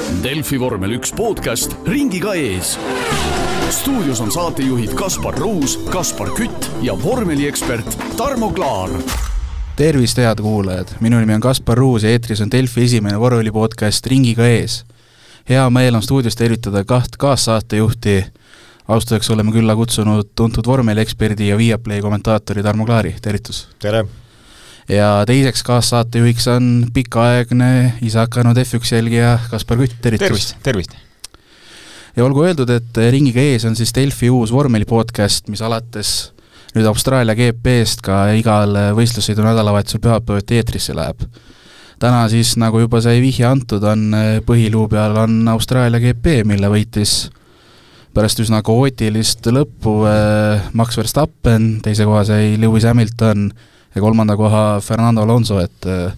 Delfi vormel üks podcast ringiga ees. stuudios on saatejuhid Kaspar Ruus, Kaspar Kütt ja vormeliekspert Tarmo Klaar. tervist, head kuulajad, minu nimi on Kaspar Ruus ja eetris on Delfi esimene vormelipodcast Ringiga ees. hea meel on stuudios tervitada kaht kaassaatejuhti. alustuseks oleme külla kutsunud tuntud vormelieksperdi ja Viaplay kommentaatori Tarmo Klaari, tervitus! tere! Ja teiseks kaassaatejuhiks on pikaaegne isa hakanud F1 jälgija Kaspar Kütt, tervitus! tervist, tervist! ja olgu öeldud, et ringiga ees on siis Delfi uus vormelipodcast, mis alates nüüd Austraalia GP-st ka igal võistlussõidu nädalavahetusel pühapäeviti eetrisse läheb. täna siis, nagu juba sai vihje antud, on põhiluu peal on Austraalia GP, mille võitis pärast üsna kaootilist lõppu äh, Max Verstappen, teise koha sai Lewis Hamilton ja kolmanda koha Fernando Alonso, et äh,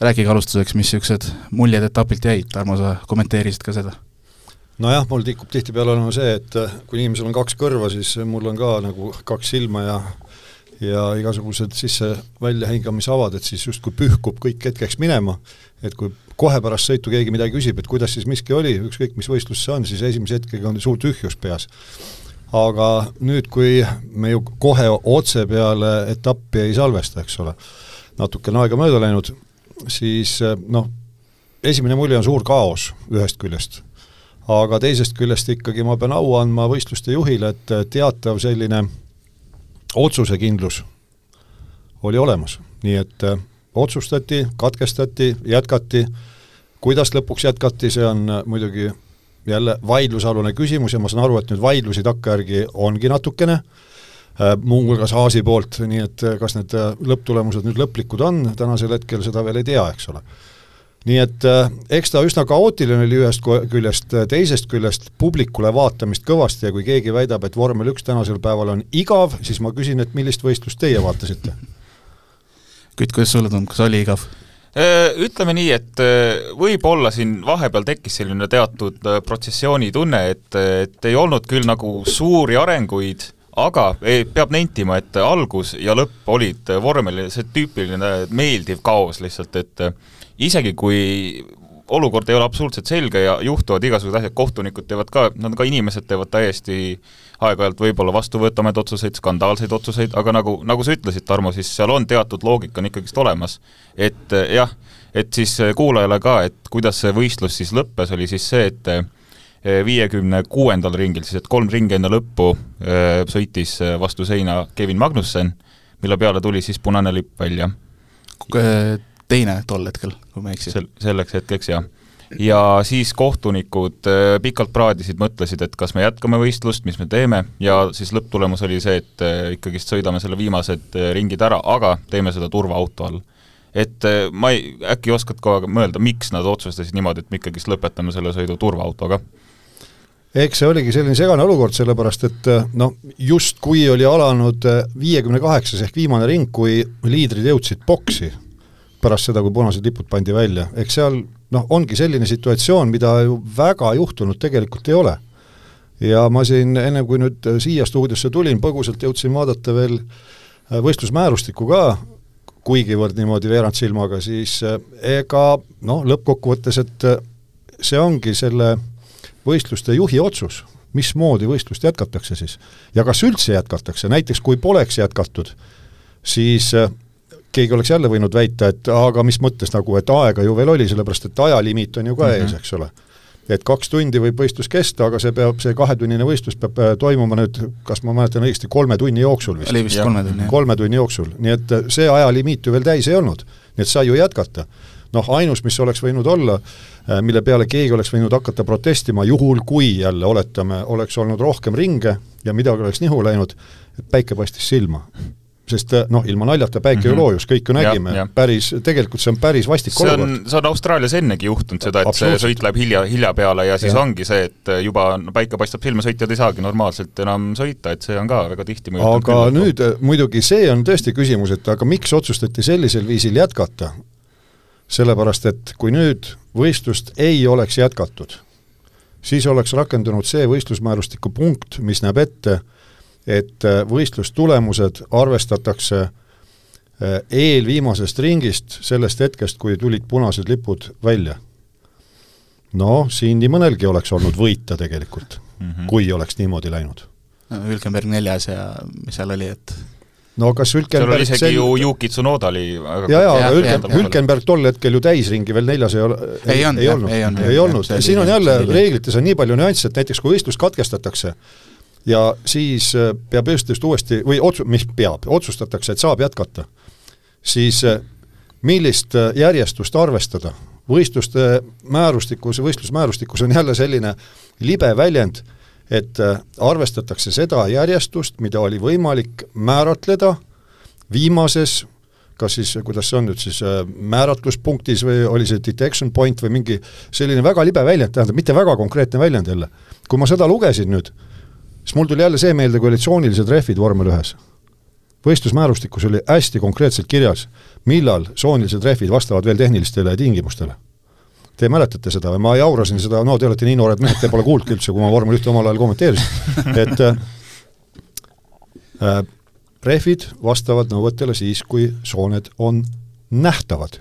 rääkige alustuseks, mis niisugused muljed etapilt jäid, Tarmo, sa kommenteerisid ka seda? nojah, mul tikub tihtipeale olema see, et äh, kui inimesel on kaks kõrva, siis mul on ka nagu kaks silma ja ja igasugused sisse-välja hingamisavad, et siis justkui pühkub kõik hetkeks minema, et kui kohe pärast sõitu keegi midagi küsib, et kuidas siis miski oli, ükskõik mis võistlus see on, siis esimese hetkega on suur tühjus peas. Aga nüüd, kui me ju kohe otse peale etappi ei salvesta, eks ole, natukene aega mööda läinud, siis noh, esimene mulje on suur kaos ühest küljest. Aga teisest küljest ikkagi ma pean au andma võistluste juhile, et teatav selline otsusekindlus oli olemas, nii et otsustati, katkestati, jätkati, kuidas lõpuks jätkati, see on muidugi jälle vaidlusalune küsimus ja ma saan aru, et nüüd vaidlusi takkajärgi ongi natukene äh,, muuhulgas Haasi poolt, nii et äh, kas need äh, lõpptulemused nüüd lõplikud on, tänasel hetkel seda veel ei tea, eks ole nii et eks ta üsna kaootiline oli ühest küljest, teisest küljest publikule vaatamist kõvasti ja kui keegi väidab, et vormel üks tänasel päeval on igav, siis ma küsin, et millist võistlust teie vaatasite? Kütt, kuidas sulle tundub, kas oli igav? Ütleme nii, et võib-olla siin vahepeal tekkis selline teatud protsessiooni tunne, et, et ei olnud küll nagu suuri arenguid, aga ei, peab nentima, et algus ja lõpp olid vormel see tüüpiline meeldiv kaos lihtsalt, et isegi kui olukord ei ole absoluutselt selge ja juhtuvad igasugused asjad, kohtunikud teevad ka, nad ka inimesed teevad täiesti aeg-ajalt võib-olla vastuvõetamaid otsuseid, skandaalseid otsuseid, aga nagu, nagu sa ütlesid, Tarmo, siis seal on teatud loogika on ikkagist olemas. et jah, et siis kuulajale ka, et kuidas see võistlus siis lõppes, oli siis see, et viiekümne kuuendal ringil, siis et kolm ringi enne lõppu sõitis vastu seina Kevin Magnussen, mille peale tuli siis punane lipp välja teine tol hetkel, kui ma ei eksi. Sel-, selleks hetkeks, jah. ja siis kohtunikud äh, pikalt praadisid, mõtlesid, et kas me jätkame võistlust, mis me teeme, ja siis lõpptulemus oli see, et äh, ikkagist sõidame selle viimased äh, ringid ära, aga teeme seda turvaauto all. et ma ei, äkki oskad ka mõelda, miks nad otsustasid niimoodi, et me ikkagist lõpetame selle sõidu turvaautoga? eks see oligi selline segane olukord, sellepärast et noh, justkui oli alanud viiekümne kaheksas ehk viimane ring, kui liidrid jõudsid boksi pärast seda, kui punased lipud pandi välja, eks seal noh, ongi selline situatsioon, mida ju väga juhtunud tegelikult ei ole. ja ma siin, enne kui nüüd siia stuudiosse tulin, põgusalt jõudsin vaadata veel äh, võistlusmäärustikku ka, kuigivõrd niimoodi veerand silmaga, siis äh, ega noh, lõppkokkuvõttes, et äh, see ongi selle võistluste juhi otsus, mismoodi võistlust jätkatakse siis. ja kas üldse jätkatakse, näiteks kui poleks jätkatud, siis keegi oleks jälle võinud väita, et aga mis mõttes nagu, et aega ju veel oli, sellepärast et ajalimiit on ju ka mm -hmm. ees, eks ole. et kaks tundi võib võistlus kesta, aga see peab, see kahetunnine võistlus peab äh, toimuma nüüd, kas ma mäletan õigesti, kolme tunni jooksul vist? oli vist ja. kolme tunni, kolme tunni jooksul, nii et äh, see ajalimiit ju veel täis ei olnud. nii et sai ju jätkata. noh, ainus, mis oleks võinud olla, äh, mille peale keegi oleks võinud hakata protestima, juhul kui jälle oletame, oleks olnud rohkem ringe ja midagi oleks nihu läinud, et päike paistis silma sest äh, noh, ilma naljata päike mm -hmm. ju loojus, kõik ju nägime, päris, tegelikult see on päris vastik see olukord. see on Austraalias ennegi juhtunud seda, et see sõit läheb hilja, hilja peale ja siis ja. ongi see, et juba no, päike paistab silma, sõitjad ei saagi normaalselt enam sõita, et see on ka väga tihti aga küll, nüüd äh, muidugi see on tõesti küsimus, et aga miks otsustati sellisel viisil jätkata? sellepärast, et kui nüüd võistlust ei oleks jätkatud, siis oleks rakendunud see võistlusmäärustiku punkt, mis näeb ette, et äh, võistlustulemused arvestatakse äh, eelviimasest ringist, sellest hetkest, kui tulid punased lipud välja. no siin nii mõnelgi oleks olnud võita tegelikult mm. -hmm. kui oleks niimoodi läinud. Hülkenberg neljas ja mis seal oli, et no kas seal oli Hülkenberg isegi sel... ju Yuki Tsunoda oli väga ja, ja, aga Hülken. Hülkenberg tol hetkel ju täisringi veel neljas ei ole, Ei ei olnud, ei olnud, ei olnud. siin on jälle, reeglites on nii palju nüansse, et näiteks kui võistlus katkestatakse ja siis äh, peab võistlust uuesti, või otsu-, mis peab, otsustatakse, et saab jätkata, siis äh, millist äh, järjestust arvestada? võistluste määrustikus, võistlusmäärustikus on jälle selline libe väljend, et arvestatakse seda järjestust, mida oli võimalik määratleda viimases kas siis, kuidas see on nüüd siis, määratluspunktis või oli see detection point või mingi selline väga libe väljend, tähendab mitte väga konkreetne väljend jälle. kui ma seda lugesin nüüd, siis mul tuli jälle see meelde, kui olid tsoonilised rehvid vormel ühes. võistlusmäärustikus oli hästi konkreetselt kirjas, millal tsoonilised rehvid vastavad veel tehnilistele tingimustele. Te mäletate seda või ma jaurasin seda, no te olete nii noored mehed, te pole kuulnudki üldse, kui ma vormel ühte omal ajal kommenteerisin, et äh, äh, rehvid vastavad nõuetele siis, kui sooned on nähtavad.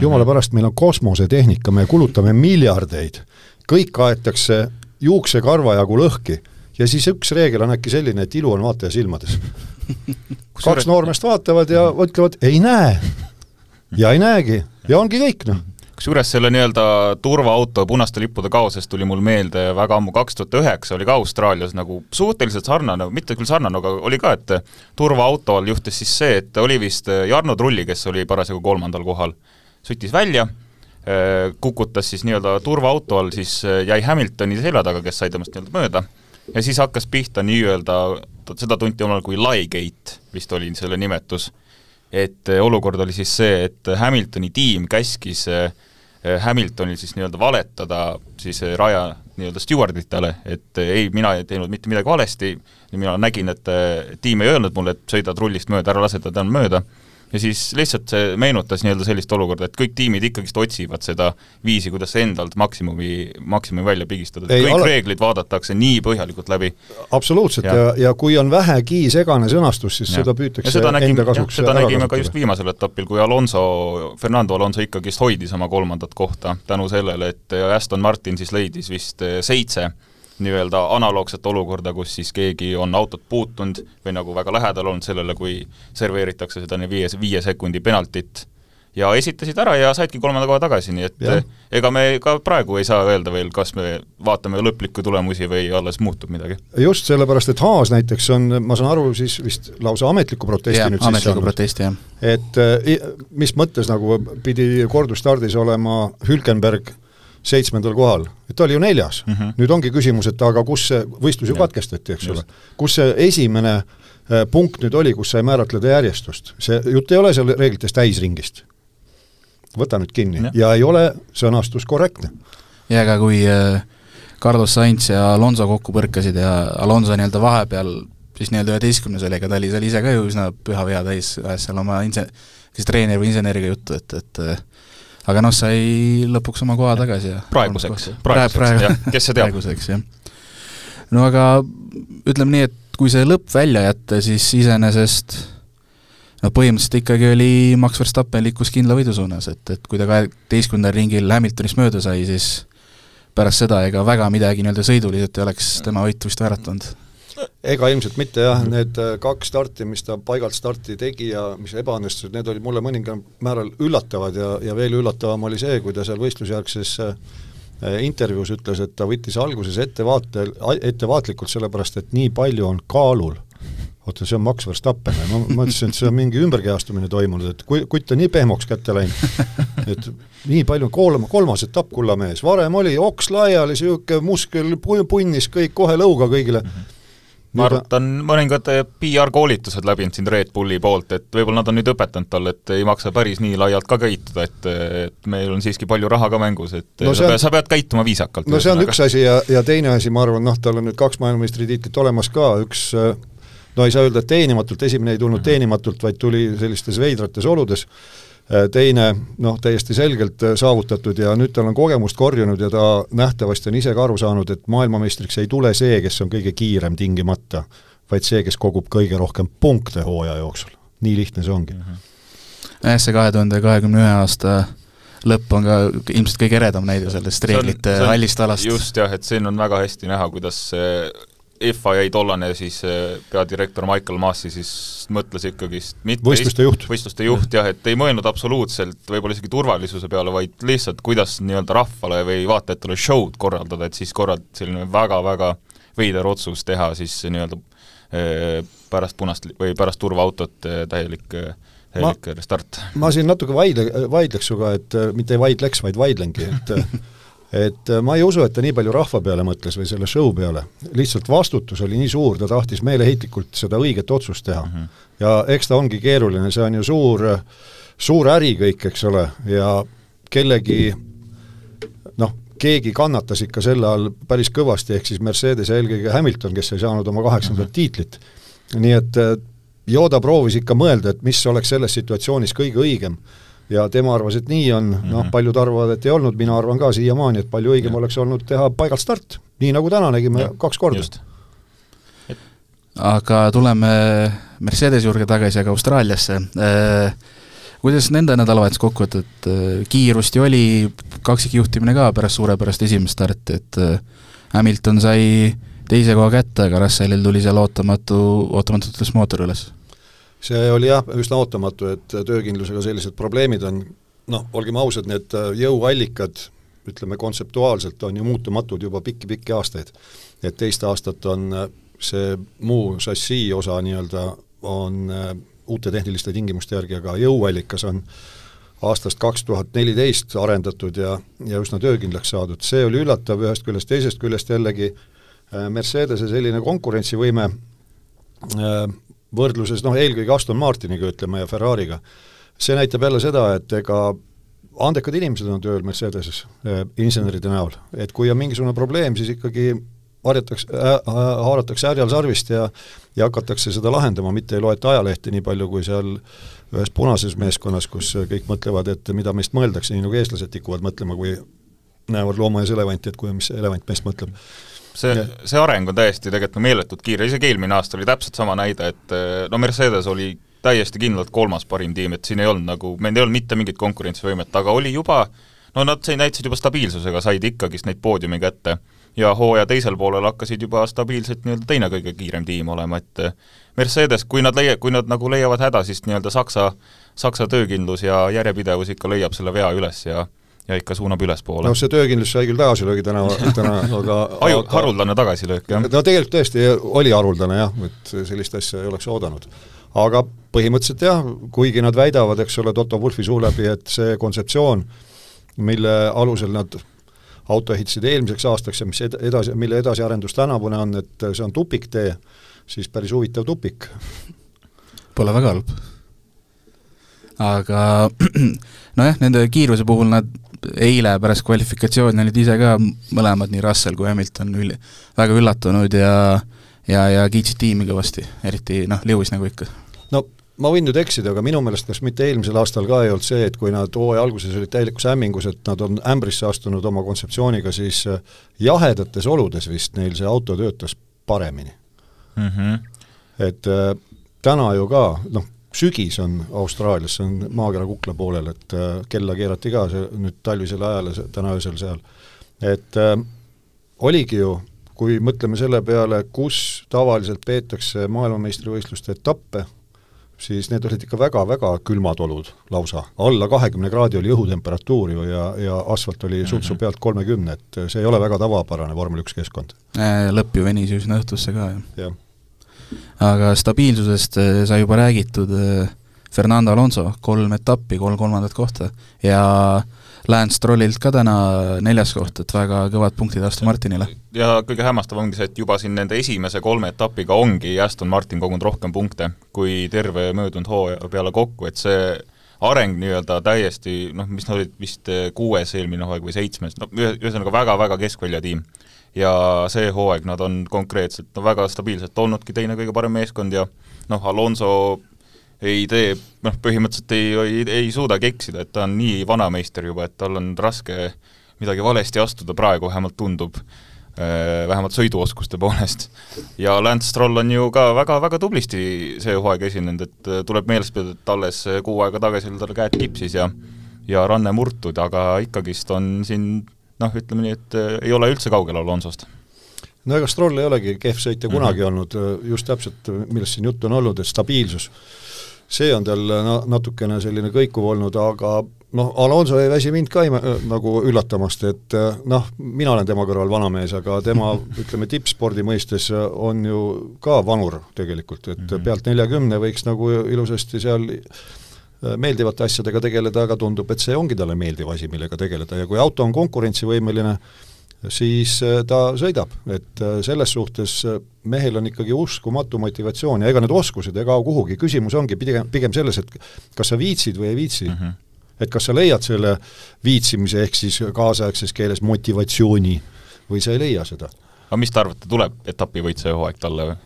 jumala pärast, meil on kosmosetehnika, me kulutame miljardeid, kõik aetakse juuksekarva jagu lõhki ja siis üks reegel on äkki selline, et ilu on vaataja silmades. kaks noormeest vaatavad ja ütlevad ei näe. Ja ei näegi. Ja ongi kõik noh. Kusjuures selle nii-öelda turvaauto punaste lippude kaosest tuli mul meelde väga ammu, kaks tuhat üheksa oli ka Austraalias nagu suhteliselt sarnane, mitte küll sarnane, aga oli ka, et turvaauto all juhtus siis see, et oli vist Jarno Trulli, kes oli parasjagu kolmandal kohal, süttis välja, kukutas siis nii-öelda turvaauto all, siis jäi Hamiltoni selja taga, kes sai temast nii-öelda mööda, ja siis hakkas pihta nii-öelda, seda tunti omal kui Liegate, vist oli selle nimetus, et olukord oli siis see, et Hamiltoni tiim käskis äh, Hamiltonil siis nii-öelda valetada siis raja nii-öelda stjuarditele, et ei, mina ei teinud mitte midagi valesti, mina nägin, et tiim ei öelnud mulle, et sõida trullist mööda, ära lase ta mööda, ja siis lihtsalt see meenutas nii-öelda sellist olukorda, et kõik tiimid ikkagist otsivad seda viisi, kuidas endalt maksimumi, maksimumi välja pigistada, kõik ala- reeglid vaadatakse nii põhjalikult läbi. absoluutselt ja, Ja. ja, kui on vähegi segane sõnastus, siis ja. seda püütakse ja seda nägime, enda kasuks seda nägime ka just viimasel etapil, kui Alonso, Fernando Alonso ikkagist hoidis oma kolmandat kohta tänu sellele, et Aston Martin siis leidis vist eh, seitse nii-öelda analoogset olukorda, kus siis keegi on autot puutunud või nagu väga lähedal olnud sellele, kui serveeritakse seda nii viie, viie sekundi penaltit ja esitasid ära ja saidki kolmanda koha tagasi, nii et eh, ega me ka praegu ei saa öelda veel, kas me vaatame lõplikku tulemusi või alles muutub midagi. just sellepärast, et Haas näiteks on, ma saan aru, siis vist lausa ametliku protesti jah, nüüd protesti, jah. et eh, mis mõttes nagu pidi kordusstardis olema Hülkenberg seitsmendal kohal, et ta oli ju neljas mm. -hmm. nüüd ongi küsimus, et aga kus see, võistlus ju Jah. katkestati, eks ole Just., kus see esimene eh, punkt nüüd oli, kus sai määratleda järjestust, see jutt ei ole seal reeglites täisringist. võta nüüd kinni Jah. ja ei ole sõnastus korrektne. ja ega kui äh, Carlos Sainz ja Alonso kokku põrkasid ja Alonso nii-öelda vahepeal siis nii-öelda üheteistkümnes oli, ega ta oli seal ise ka ju üsna püha vea täis, ajas seal oma inse-, siis treeneri või inseneriga juttu, et, et äh, aga noh, sai lõpuks oma koha tagasi ja praeguseks, praeguseks, praeguseks, jah, kes see teab. praeguseks, jah. no aga ütleme nii, et kui see lõpp välja jätta, siis iseenesest no põhimõtteliselt ikkagi oli Max Verstappen liikus kindla võidu suunas, et, et kui ta kaheteistkümnendal ringil Hamiltonist mööda sai, siis pärast seda ega väga midagi nii-öelda sõiduliselt ei oleks tema võitu vist vääratanud. Ega ilmselt mitte jah, need äh, kaks starti, mis ta paigalt starti tegi ja mis ebaõnnestusid, need olid mulle mõningal määral üllatavad ja, ja veel üllatavam oli see, kui ta seal võistlusjärgses äh, intervjuus ütles, et ta võttis alguses ettevaatel, ettevaatlikult, sellepärast et nii palju on kaalul. oota, see on Max Verstappen ma mõtlesin, et see on mingi ümberkehastumine toimunud, et kui, kutt on nii pehmoks kätte läinud, et nii palju, kolm, kolmas etapp, kullamees, varem oli oks laiali, niisugune muskel pu- punnis kõik kohe lõuga kõigile mm. -hmm ma arvan, et ta on mõningad PR-koolitused läbinud siin Red Bulli poolt, et võib-olla nad on nüüd õpetanud talle, et ei maksa päris nii laialt ka käituda, et et meil on siiski palju raha ka mängus, et No see sa, pead, sa pead käituma viisakalt. no see on üks asi ja, ja teine asi, ma arvan, noh, tal on nüüd kaks maailmameistritiitlit olemas ka, üks no ei saa öelda, et teenimatult, esimene ei tulnud teenimatult, vaid tuli sellistes veidrates oludes, teine noh, täiesti selgelt äh, saavutatud ja nüüd tal on kogemust korjunud ja ta nähtavasti on ise ka aru saanud, et maailmameistriks ei tule see, kes on kõige kiirem tingimata, vaid see, kes kogub kõige rohkem punkte hooaja jooksul. nii lihtne see ongi. jah, see kahe tuhande kahekümne ühe aasta lõpp on ka ilmselt kõige eredam näide sellest reeglite hallist alast. just jah, et siin on väga hästi näha, kuidas FIA tollane siis peadirektor Michael Maassi siis mõtles ikkagist mitte võistluste juht. võistluste juht jah, et ei mõelnud absoluutselt võib-olla isegi turvalisuse peale, vaid lihtsalt kuidas nii-öelda rahvale või vaatajatele show'd korraldada, et siis korrald-, selline väga-väga veider otsus teha siis nii-öelda pärast punast või pärast turvaautot täielik täielik restart. ma siin natuke vaidle, vaidleks sinuga, et mitte ei vaidleks, vaid vaidlengi, et et äh, ma ei usu, et ta nii palju rahva peale mõtles või selle show peale, lihtsalt vastutus oli nii suur, ta tahtis meeleheitlikult seda õiget otsust teha mm. -hmm. ja eks ta ongi keeruline, see on ju suur, suur äri kõik, eks ole, ja kellegi noh, keegi kannatas ikka selle all päris kõvasti, ehk siis Mercedes ja eelkõige Hamilton, kes ei saanud oma kaheksandat mm -hmm. tiitlit. nii et äh, Yoda proovis ikka mõelda, et mis oleks selles situatsioonis kõige õigem ja tema arvas, et nii on noh, mhm. paljud arvavad, et ei olnud, mina arvan ka siiamaani, et palju õigem ja. oleks olnud teha paigalt start, nii nagu täna nägime ja. kaks korda. Et... aga tuleme Mercedese juurde tagasi, aga Austraaliasse äh, kuidas nende nädalavahetus kokkuvõttes, kiirust ju oli, kaksikjuhtimine ka pärast suurepärast esimest starti, et äh, Hamilton sai teise koha kätte, aga Russellil tuli seal ootamatu, ootamatult üles mootor üles see oli jah, üsna ootamatu, et töökindlusega sellised probleemid on, noh, olgem ausad, need jõuallikad, ütleme kontseptuaalselt, on ju muutumatud juba pikki-pikki aastaid. et teist aastat on see muu šassii osa nii-öelda, on äh, uute tehniliste tingimuste järgi, aga jõuallikas on aastast kaks tuhat neliteist arendatud ja, ja üsna töökindlaks saadud, see oli üllatav ühest küljest, teisest küljest jällegi äh, Mercedese selline konkurentsivõime äh, võrdluses noh, eelkõige Aston Martiniga ütleme ja Ferrari'ga, see näitab jälle seda, et ega andekad inimesed on tööl Mercedeses eh, inseneride näol, et kui on mingisugune probleem, siis ikkagi harjatakse äh,, haaratakse härjal sarvist ja ja hakatakse seda lahendama, mitte ei loeta ajalehti nii palju, kui seal ühes punases meeskonnas, kus kõik mõtlevad, et mida meist mõeldakse, nii nagu eestlased tikuvad mõtlema, kui näevad loomaaias elevanti, et kui, mis elevant meist mõtleb see, see areng on täiesti tegelikult meeletult kiire, isegi eelmine aasta oli täpselt sama näide, et eh, no Mercedes oli täiesti kindlalt kolmas parim tiim, et siin ei olnud nagu, meil ei olnud mitte mingit konkurentsivõimet, aga oli juba no nad näitasid juba stabiilsusega, said ikkagist neid poodiumi kätte. ja hooaja teisel poolel hakkasid juba stabiilselt nii-öelda teine kõige kiirem tiim olema, et eh, Mercedes, kui nad leia-, kui nad nagu leiavad häda, siis nii-öelda Saksa, Saksa töökindlus ja järjepidevus ikka leiab selle vea üles ja ja ikka suunab ülespoole. noh, see töökindlus sai küll tagasilöögi täna, täna, aga Aju, aga, haruldane tagasilöök, jah? no tegelikult tõesti oli haruldane jah, et sellist asja ei oleks oodanud. aga põhimõtteliselt jah, kuigi nad väidavad, eks ole, Toto Wulfi suu läbi, et see kontseptsioon, mille alusel nad auto ehitasid eelmiseks aastaks ja mis ed-, edasi, mille edasiarendus tänavune on, et see on tupiktee, siis päris huvitav tupik. Pole väga halb. aga nojah, nende kiiruse puhul nad eile pärast kvalifikatsiooni olid ise ka mõlemad, nii Russell kui Hamilton üli-, väga üllatunud ja ja, ja kiitsid tiimi kõvasti, eriti noh, Lewis nagu ikka. no ma võin nüüd eksida, aga minu meelest kas mitte eelmisel aastal ka ei olnud see, et kui nad hooaja alguses olid täielikus hämmingus, et nad on ämbrisse astunud oma kontseptsiooniga, siis äh, jahedates oludes vist neil see auto töötas paremini mm. -hmm. et äh, täna ju ka, noh, sügis on Austraalias, see on maakera kukla poolel, et äh, kella keerati ka see nüüd talvisele ajale, täna öösel seal. et äh, oligi ju, kui mõtleme selle peale, kus tavaliselt peetakse maailmameistrivõistluste etappe, siis need olid ikka väga-väga külmad olud lausa, alla kahekümne kraadi oli õhutemperatuur ju ja, ja asfalt oli mm -hmm. sutsu pealt kolmekümne, et see ei ole väga tavapärane vormel üks keskkond. Äh, lõpp ju venis üsna õhtusse ka, jah ja aga stabiilsusest eh, sai juba räägitud, eh, Fernando Alonso, kolm etappi, kolm kolmandat kohta ja Lance Strollilt ka täna neljas koht, et väga kõvad punktid Aston Martinile. ja kõige hämmastav ongi see, et juba siin nende esimese kolme etapiga ongi Aston Martin kogunud rohkem punkte kui terve möödunud hooaja peale kokku, et see areng nii-öelda täiesti noh, mis nad olid vist kuues eelmine hooaeg või seitsmes, no ühesõnaga väga-väga keskväljatiim ja see hooaeg nad on konkreetselt no väga stabiilselt olnudki teine kõige parem meeskond ja noh, Alonso ei tee, noh põhimõtteliselt ei, ei, ei suudagi eksida, et ta on nii vana meister juba, et tal on raske midagi valesti astuda praegu, vähemalt tundub, äh, vähemalt sõiduoskuste poolest. ja Lance Stroll on ju ka väga-väga tublisti see hooaeg esinenud, et äh, tuleb meeles pidada, et alles kuu aega tagasi oli tal käed kipsis ja ja ranne murtud, aga ikkagist on siin noh, ütleme nii, et äh, ei ole üldse kaugel Alonsost no ega Stroll ei olegi kehv sõitja kunagi mm -hmm. olnud, just täpselt, millest siin juttu on olnud, et stabiilsus, see on tal na-, natukene selline kõikuv olnud, aga noh, Alonso ei väsi mind ka ime, nagu üllatamast, et noh, mina olen tema kõrval vanamees, aga tema ütleme, tippspordi mõistes on ju ka vanur tegelikult, et mm -hmm. pealt neljakümne võiks nagu ilusasti seal meeldivate asjadega tegeleda, aga tundub, et see ongi talle meeldiv asi, millega tegeleda ja kui auto on konkurentsivõimeline, siis ta sõidab, et selles suhtes mehel on ikkagi uskumatu motivatsioon ja ega need oskused ei kao kuhugi, küsimus ongi pigem, pigem selles, et kas sa viitsid või ei viitsi mm. -hmm et kas sa leiad selle viitsimise, ehk siis kaasaegses keeles motivatsiooni või sa ei leia seda. aga mis te arvate, tuleb etapivõitja hooaeg talle või?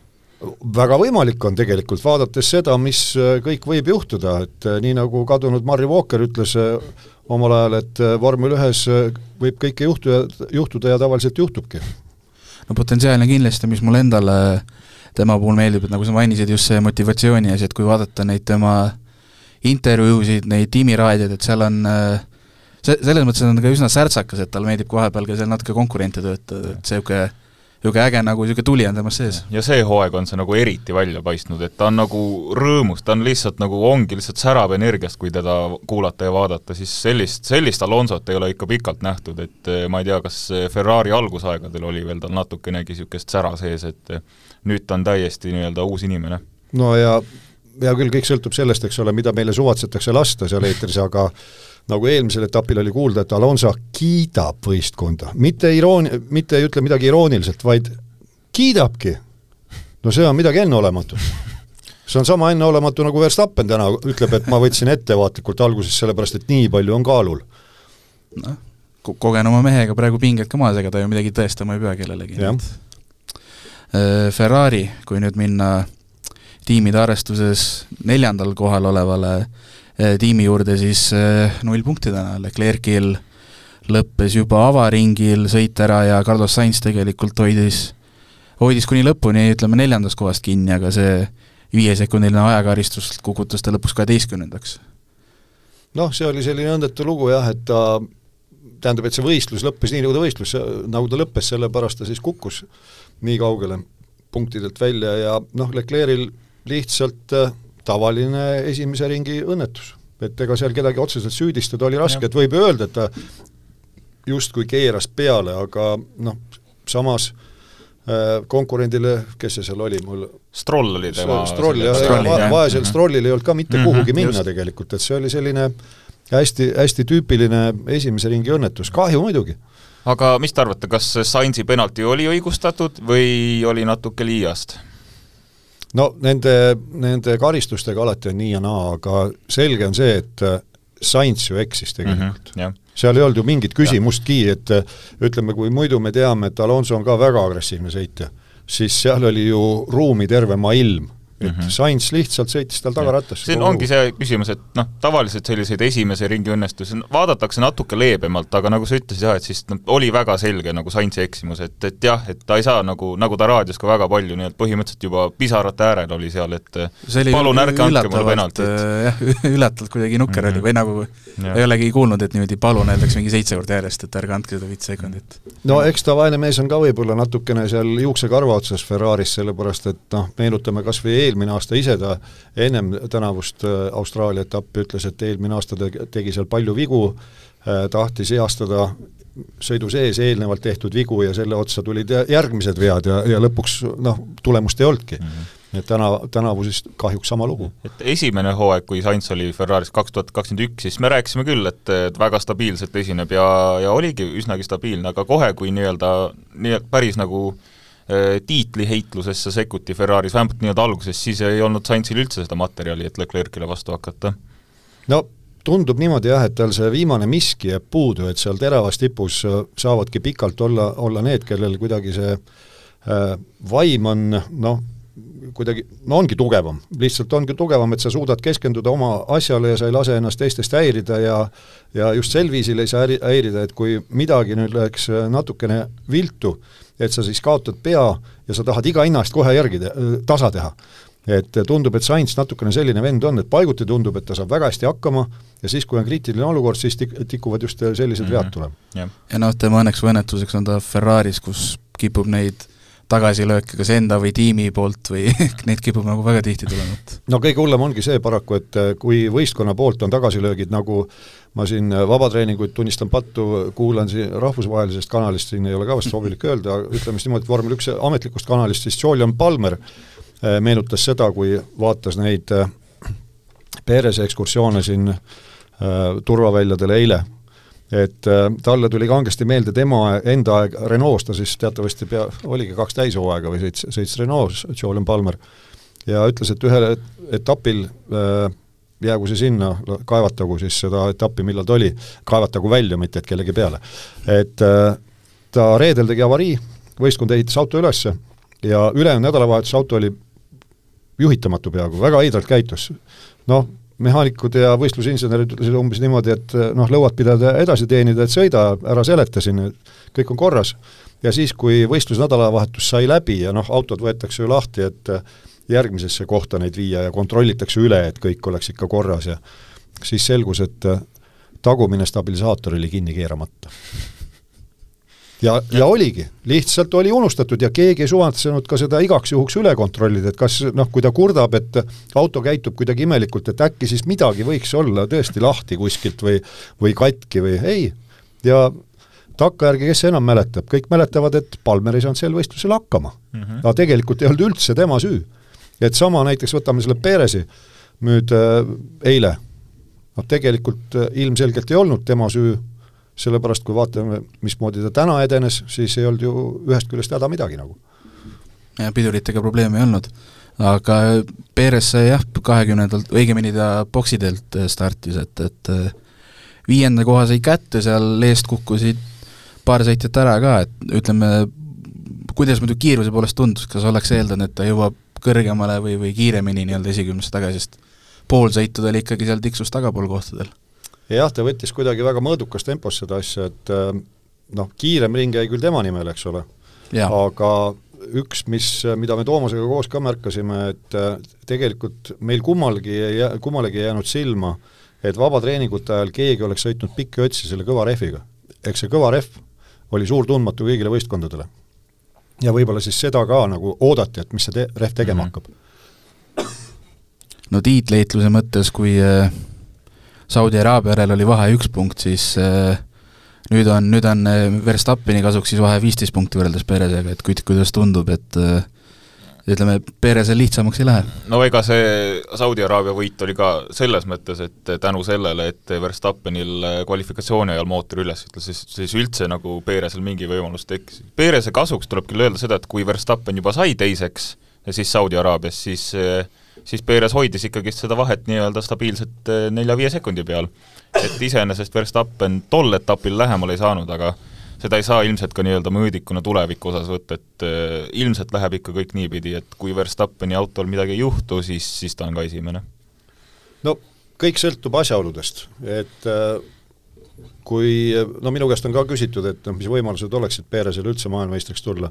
Väga võimalik on tegelikult, vaadates seda, mis äh, kõik võib juhtuda, et äh, nii nagu kadunud Marry Walker ütles äh, omal ajal, et vormel ühes võib kõike juhtuda, juhtuda ja tavaliselt juhtubki. no potentsiaalne kindlasti, mis mulle endale tema puhul meeldib, et nagu sa mainisid, just see motivatsiooni asi, et kui vaadata neid tema intervjuusid, neid tiimiraadioid, et seal on see, selles mõttes on ka üsna särtsakas, et tal meeldib ka vahepeal ka seal natuke konkurente töötada, et niisugune niisugune äge nagu niisugune tuli on temas sees. ja see hooaeg on see nagu eriti välja paistnud, et ta on nagu rõõmus, ta on lihtsalt nagu, ongi lihtsalt särav energiast, kui teda kuulata ja vaadata, siis sellist, sellist Alonsot ei ole ikka pikalt nähtud, et äh, ma ei tea, kas Ferrari algusaegadel oli veel tal natukenegi niisugust sära sees, et äh, nüüd ta on täiesti nii-öelda uus inimene. no ja hea küll, kõik sõltub sellest, eks ole, mida meile suvatsetakse lasta seal eetris, aga nagu eelmisel etapil oli kuulda, et Alonso kiidab võistkonda, mitte iroon-, mitte ei ütle midagi irooniliselt, vaid kiidabki. no see on midagi enneolematut. see on sama enneolematu, nagu Verstappen täna ütleb, et ma võtsin ettevaatlikult alguses, sellepärast et nii palju on kaalul. noh, kogenuma mehega praegu pinged ka maas, ega ta ju midagi tõestama ei pea kellelegi. Äh, Ferrari, kui nüüd minna tiimide arvestuses neljandal kohal olevale eh, tiimi juurde siis eh, null punkti täna, Leclerc'il lõppes juba avaringil sõit ära ja Carlos Sainz tegelikult hoidis, hoidis kuni lõpuni, ütleme, neljandast kohast kinni, aga see viiesekundiline ajakaristus kukutas ta lõpuks kaheteistkümnendaks. noh, see oli selline õnnetu lugu jah, et ta tähendab, et see võistlus lõppes nii, nagu ta võistlus, nagu ta lõppes, sellepärast ta siis kukkus nii kaugele punktidelt välja ja noh, Leclerc'il lihtsalt äh, tavaline esimese ringi õnnetus. et ega seal kedagi otseselt süüdistada oli raske, et võib öelda, et ta justkui keeras peale, aga noh, samas äh, konkurendile, kes see seal oli mul Stroll oli tema Stroll jah, va vaesel mhm. Strollil ei olnud ka mitte mm -hmm, kuhugi minna just. tegelikult, et see oli selline hästi, hästi tüüpiline esimese ringi õnnetus, kahju muidugi. aga mis te arvate, kas Sainzi penalti oli õigustatud või oli natuke liiast? No nende, nende karistustega alati on nii ja naa, aga selge on see, et äh, Sainz ju eksis tegelikult. Mm. -hmm, seal ei olnud ju mingit küsimustki, et äh, ütleme, kui muidu me teame, et Alonso on ka väga agressiivne sõitja, siis seal oli ju ruumi terve maa ilm et mm -hmm. Sainz lihtsalt sõitis tal tagarattasse. siin ongi see küsimus, et noh, tavaliselt selliseid esimese ringi õnnestusi vaadatakse natuke leebemalt, aga nagu sa ütlesid jah, et siis no, oli väga selge nagu Sainzi eksimus, et, et jah, et ta ei saa nagu, nagu ta raadios ka väga palju, nii et põhimõtteliselt juba pisarate äärel oli seal, et palun ärge andke mulle penaltit. Äh, jah, üllatavalt kuidagi nukker mm -hmm. oli või nagu ja. ei olegi kuulnud, et niimoodi palun öeldakse mingi seitse korda järjest, et ärge andke seda viit sekundit. no eks ta vaene mees on ka võib-olla natukene seal juuksekarva otsas Ferraris, sellepärast et noh, meenutame kas või eelmine aasta ise ta ennem tänavust äh, Austraalia etappi ütles, et eelmine aasta ta tegi seal palju vigu, äh, tahtis heastada sõidu sees eelnevalt tehtud vigu ja selle otsa tulid järgmised vead ja, ja lõpuks noh, tulemust ei olnudki mm. -hmm et täna, tänavu siis kahjuks sama lugu. et esimene hooaeg, kui Sainz oli Ferraris kaks tuhat kakskümmend üks, siis me rääkisime küll, et, et väga stabiilselt esineb ja, ja oligi üsnagi stabiilne, aga kohe, kui nii-öelda, nii päris nagu Äh, tiitliheitlusesse sekkuti Ferraris, vähemalt nii-öelda alguses, siis ei olnud Sainzil üldse seda materjali, et Leclerc'ile vastu hakata. no tundub niimoodi jah, et tal see viimane miski jääb puudu, et seal teravas tipus äh, saavadki pikalt olla, olla need, kellel kuidagi see äh, vaim on noh, kuidagi, no ongi tugevam, lihtsalt ongi tugevam, et sa suudad keskenduda oma asjale ja sa ei lase ennast teistest häirida ja ja just sel viisil ei saa häirida, et kui midagi nüüd läheks äh, natukene viltu, et sa siis kaotad pea ja sa tahad iga hinna eest kohe järgi te-, tasa teha. et tundub, et Sainz natukene selline vend on, et paiguti tundub, et ta saab väga hästi hakkama ja siis, kui on kriitiline olukord, siis tik-, tikuvad just sellised mm -hmm. vead tulema. ja noh, tema õnneks või õnnetuseks on ta Ferraris, kus kipub neid tagasilööke kas enda või tiimi poolt või neid kipub nagu väga tihti tulema, et no kõige hullem ongi see paraku, et kui võistkonna poolt on tagasilöögid nagu ma siin vabatreeninguid tunnistan pattu, kuulan siin rahvusvahelisest kanalist, siin ei ole ka vast sobilik öelda, ütleme siis niimoodi, et vormel üks ametlikust kanalist siis Julian Palmer Äh, meenutas seda, kui vaatas neid äh, Perese ekskursioone siin äh, turvaväljadel eile, et talle tuli kangesti meelde tema enda aeg Renault's, ta siis teatavasti pea, oligi kaks täishooaega või sõits, sõits Renault's, Jolien Palmer, ja ütles, et ühel etapil äh, jäägu see sinna, kaevatagu siis seda etappi, millal ta oli, kaevatagu välja, mitte et kellegi peale. et äh, ta reedel tegi avarii, võistkond ehitas auto üles ja ülejäänud nädalavahetuse auto oli juhitamatu peaaegu, väga heidralt käitus. noh, mehaanikud ja võistlusinsenerid ütlesid umbes niimoodi, et noh, lõuad pidada edasi teenida, et sõida, ära seleta siin, kõik on korras. ja siis, kui võistlusnädalavahetus sai läbi ja noh, autod võetakse ju lahti, et järgmisesse kohta neid viia ja kontrollitakse üle, et kõik oleks ikka korras ja siis selgus, et tagumine stabilisaator oli kinni keeramata ja, ja oligi, lihtsalt oli unustatud ja keegi ei suvatsenud ka seda igaks juhuks üle kontrollida, et kas noh, kui ta kurdab, et auto käitub kuidagi imelikult, et äkki siis midagi võiks olla tõesti lahti kuskilt või või katki või ei. ja takkajärgi, kes enam mäletab, kõik mäletavad, et Palmer ei saanud sel võistlusel hakkama mm. -hmm. aga tegelikult ei olnud üldse tema süü. et sama näiteks võtame selle Perezi nüüd äh, eile, noh tegelikult äh, ilmselgelt ei olnud tema süü sellepärast kui vaatame, mismoodi ta täna edenes, siis ei olnud ju ühest küljest häda midagi nagu. ja piduritega probleeme ei olnud. aga Perez sai jah, kahekümnendalt, õigemini ta boksidelt äh, startis, et, et äh, viienda koha sai kätte, seal eest kukkusid paar sõitjat ära ka, et ütleme, kuidas muidu kiiruse poolest tundus, kas oleks eeldanud, et ta jõuab kõrgemale või, või kiiremini nii-öelda esikümnesse tagasi, sest pool sõitu ta oli ikkagi seal tiksus tagapool kohtadel jah, ta võttis kuidagi väga mõõdukas tempos seda asja, et äh, noh, kiirem ring jäi küll tema nimel, eks ole, aga üks, mis, mida me Toomasega koos ka märkasime, et äh, tegelikult meil kummalgi ei kummalegi ei jäänud silma, et vabatreeningute ajal keegi oleks sõitnud pikki otsi selle kõva rehviga. eks see kõva rehv oli suur tundmatu kõigile võistkondadele. ja võib-olla siis seda ka nagu oodati, et mis see te-, rehv tegema mm -hmm. hakkab. no tiitleitluse mõttes, kui äh Saudi Araabia järel oli vahe üks punkt, siis äh, nüüd on, nüüd on äh, Verstappeni kasuks siis vahe viisteist punkti võrreldes Perezega, et kuidas tundub, et äh, ütleme, Perezel lihtsamaks ei lähe. no ega see Saudi Araabia võit oli ka selles mõttes, et tänu sellele, et Verstappenil kvalifikatsiooni ajal mootor üles ütles, siis, siis üldse nagu Perezil mingi võimalus tekkis. Pereze kasuks tuleb küll öelda seda, et kui Verstappen juba sai teiseks siis Saudi Araabias, siis siis Perez hoidis ikkagist seda vahet nii-öelda stabiilselt eh, nelja-viie sekundi peal. et iseenesest Verstappen tol etapil lähemale ei saanud, aga seda ei saa ilmselt ka nii-öelda mõõdikuna tuleviku osas võtta, et äh, ilmselt läheb ikka kõik niipidi, et kui Verstappeni autol midagi ei juhtu, siis, siis ta on ka esimene. no kõik sõltub asjaoludest, et äh, kui, no minu käest on ka küsitud, et noh, mis võimalused oleksid Perezil üldse maailmameistriks tulla,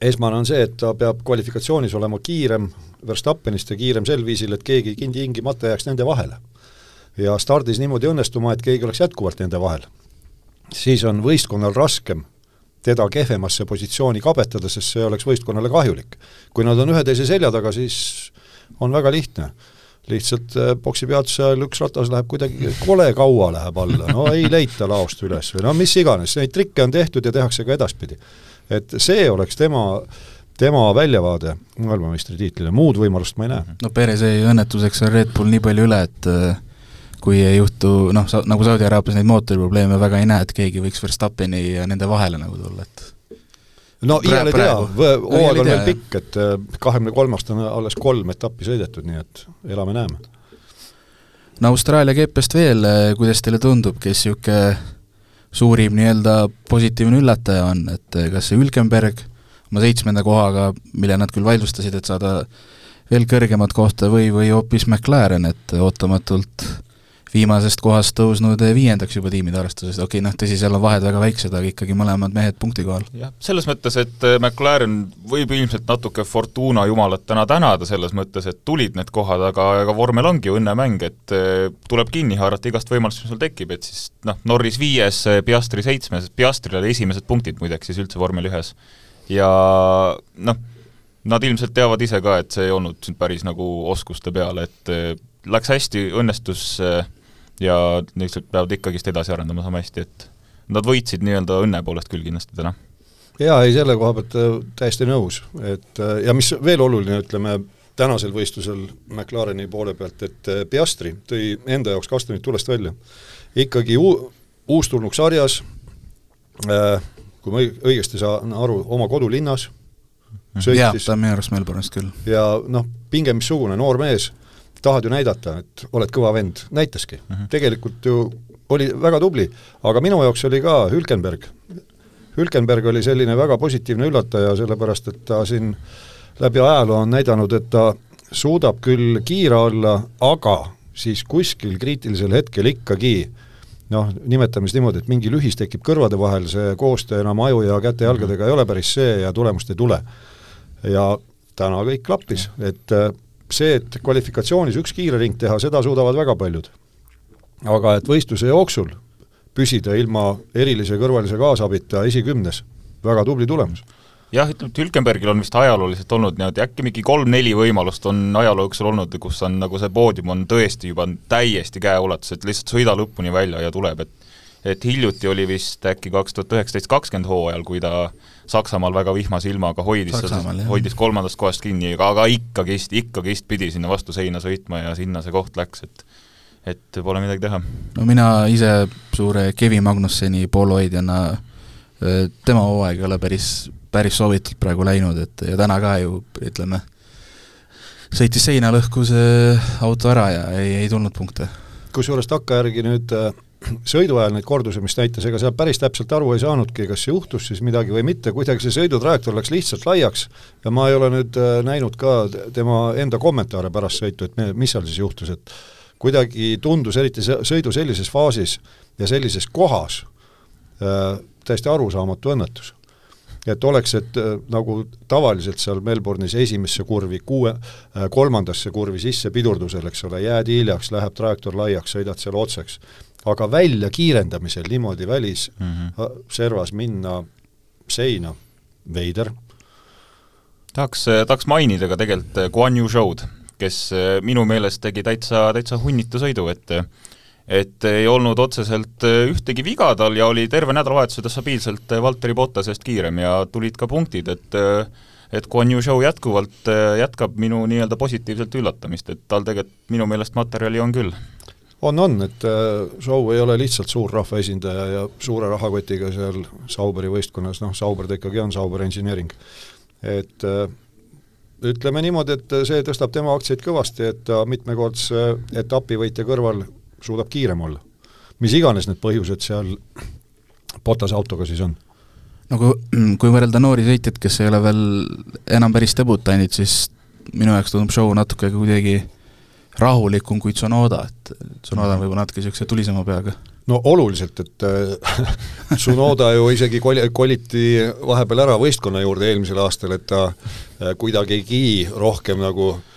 esmane on see, et ta peab kvalifikatsioonis olema kiirem Verstappenist ja kiirem sel viisil, et keegi tingimata jääks nende vahele. ja stardis niimoodi õnnestuma, et keegi oleks jätkuvalt nende vahel. siis on võistkonnal raskem teda kehvemasse positsiooni kabetada, sest see oleks võistkonnale kahjulik. kui nad on ühe teise selja taga, siis on väga lihtne lihtsalt boksi äh, ajal üks ratas läheb kuidagi kole kaua läheb alla, no ei leita laost üles või no mis iganes, neid trikke on tehtud ja tehakse ka edaspidi et see oleks tema tema väljavaade maailmameistritiitlile, muud võimalust ma ei näe. no Perez jäi õnnetuseks on Red Bull nii palju üle, et äh, kui ei juhtu noh, sa-, nagu Saudi Araabias neid mootoriprobleeme väga ei näe, et keegi võiks Verstappeni ja nende vahele nagu tulla, et no iial ei tea, hooaeg on veel pikk, et äh, kahekümne kolmast on alles kolm etappi sõidetud, nii et elame-näeme. no Austraalia GP-st veel, äh, kuidas teile tundub, kes niisugune suurim nii-öelda positiivne üllataja on, et eh, kas see Ülkenberg oma seitsmenda kohaga, mille nad küll vaidlustasid, et saada veel kõrgemat kohta või, või hoopis McLaren, et ootamatult viimasest kohast tõusnud viiendaks juba tiimide arvestuses, okei okay, noh, tõsi, seal on vahed väga väiksed, aga ikkagi mõlemad mehed punkti kohal. jah, selles mõttes, et äh, McLaren võib ilmselt natuke Fortuna jumalat täna tänada selles mõttes, et tulid need kohad, aga ega vormel ongi ju õnnemäng, et äh, tuleb kinni haarata igast võimalust, mis sul tekib, et siis noh, Norris viies, Piastri seitsmes, Piastril oli esimesed punktid muideks siis üldse vormel ühes. ja noh, nad ilmselt teavad ise ka, et see ei olnud siin päris nagu oskuste peale, et äh, läks hästi, õnnestus äh, ja lihtsalt peavad ikkagist edasi arendama sama hästi, et nad võitsid nii-öelda õnne poolest küll kindlasti täna. jaa, ei selle koha pealt äh, täiesti nõus, et ja mis veel oluline, ütleme, tänasel võistlusel McLareni poole pealt, et Piastri tõi enda jaoks kastumit tulest välja. ikkagi uu-, uustulnuk sarjas, kui ma õigesti saan aru, oma kodulinnas sõitis. ta on minu arust Melbourne'ist küll. ja noh, pinge missugune, noor mees, tahad ju näidata, et oled kõva vend, näitaski mm. -hmm. tegelikult ju oli väga tubli, aga minu jaoks oli ka Hülkenberg. Hülkenberg oli selline väga positiivne üllataja, sellepärast et ta siin läbi ajaloo on näidanud, et ta suudab küll kiire olla, aga siis kuskil kriitilisel hetkel ikkagi noh, nimetame siis niimoodi, et mingi lühis tekib kõrvade vahel, see koostöö enam aju ja käte-jalgadega ei ole päris see ja tulemust ei tule ja täna kõik klappis, et äh, see, et kvalifikatsioonis üks kiire ring teha, seda suudavad väga paljud. aga et võistluse jooksul püsida ilma erilise kõrvalise kaasabita esikümnes, väga tubli tulemus jah, ütleme, et Hülkenbergil on vist ajalooliselt olnud niimoodi, äkki mingi kolm-neli võimalust on ajaloo jooksul olnud, kus on nagu see poodium on tõesti juba täiesti käeulatuses, et lihtsalt sõida lõpuni välja ja tuleb, et et hiljuti oli vist äkki kaks tuhat üheksateist, kakskümmend hooajal, kui ta Saksamaal väga vihmase ilmaga hoidis, hoidis kolmandast kohast kinni, aga, aga ikkagist, ikkagist pidi sinna vastu seina sõitma ja sinna see koht läks, et et pole midagi teha. no mina ise suure Kevin Magnusseni poolehoidjana, tema hooaeg ei ole päris, päris soovitult praegu läinud, et ja täna ka ju ütleme, sõitis seina, lõhkus auto ära ja ei, ei tulnud punkte. kusjuures takkajärgi nüüd äh, sõidu ajal neid kordusi, mis näitas, ega seal päris täpselt aru ei saanudki, kas juhtus siis midagi või mitte, kuidagi see sõidutrajektoor läks lihtsalt laiaks ja ma ei ole nüüd äh, näinud ka tema enda kommentaare pärast sõitu, et mis seal siis juhtus, et kuidagi tundus, eriti sõidu sellises faasis ja sellises kohas äh,, täiesti arusaamatu õnnetus et oleks, et äh, nagu tavaliselt seal Melbourne'is esimesse kurvi, kuue äh,, kolmandasse kurvi sisse pidurdusel, eks ole, jääd hiljaks, läheb trajektoor laiaks, sõidad seal otseks aga välja kiirendamisel niimoodi mhm. mm -hmm. minna seina, veider. tahaks, tahaks mainida ka tegelikult Guan Yu Show'd, kes minu meelest tegi täitsa, täitsa hunnitu sõidu, et et ei olnud otseselt eh, ühtegi viga tal ja oli terve nädalavahetuse stabiilselt Valteri Bottasest kiirem ja tulid ka punktid, et et Guan Yu Show jätkuvalt jätkab minu nii-öelda positiivset üllatamist, et tal tegelikult minu meelest materjali on küll on, on, et äh, Show ei ole lihtsalt suur rahvaesindaja ja suure rahakotiga seal Sauberi võistkonnas, noh, Sauber ta ikkagi on, Sauber Engineering. et äh, ütleme niimoodi, et see tõstab tema aktsiaid kõvasti, et ta mitmekordse etapivõitja kõrval suudab kiirem olla. mis iganes need põhjused seal Potase autoga siis on no kui, kui võrrelda noori sõitjaid, kes ei ole veel enam päris debutandid, siis minu jaoks tundub show natuke kuidagi rahulikum kui Tsunoda, et Tsunoda on võib-olla natuke niisuguse tulisema peaga. no oluliselt, et äh, Tsunoda ju isegi kol-, koliti vahepeal ära võistkonna juurde eelmisel aastal, et ta äh, kuidagigi rohkem nagu äh,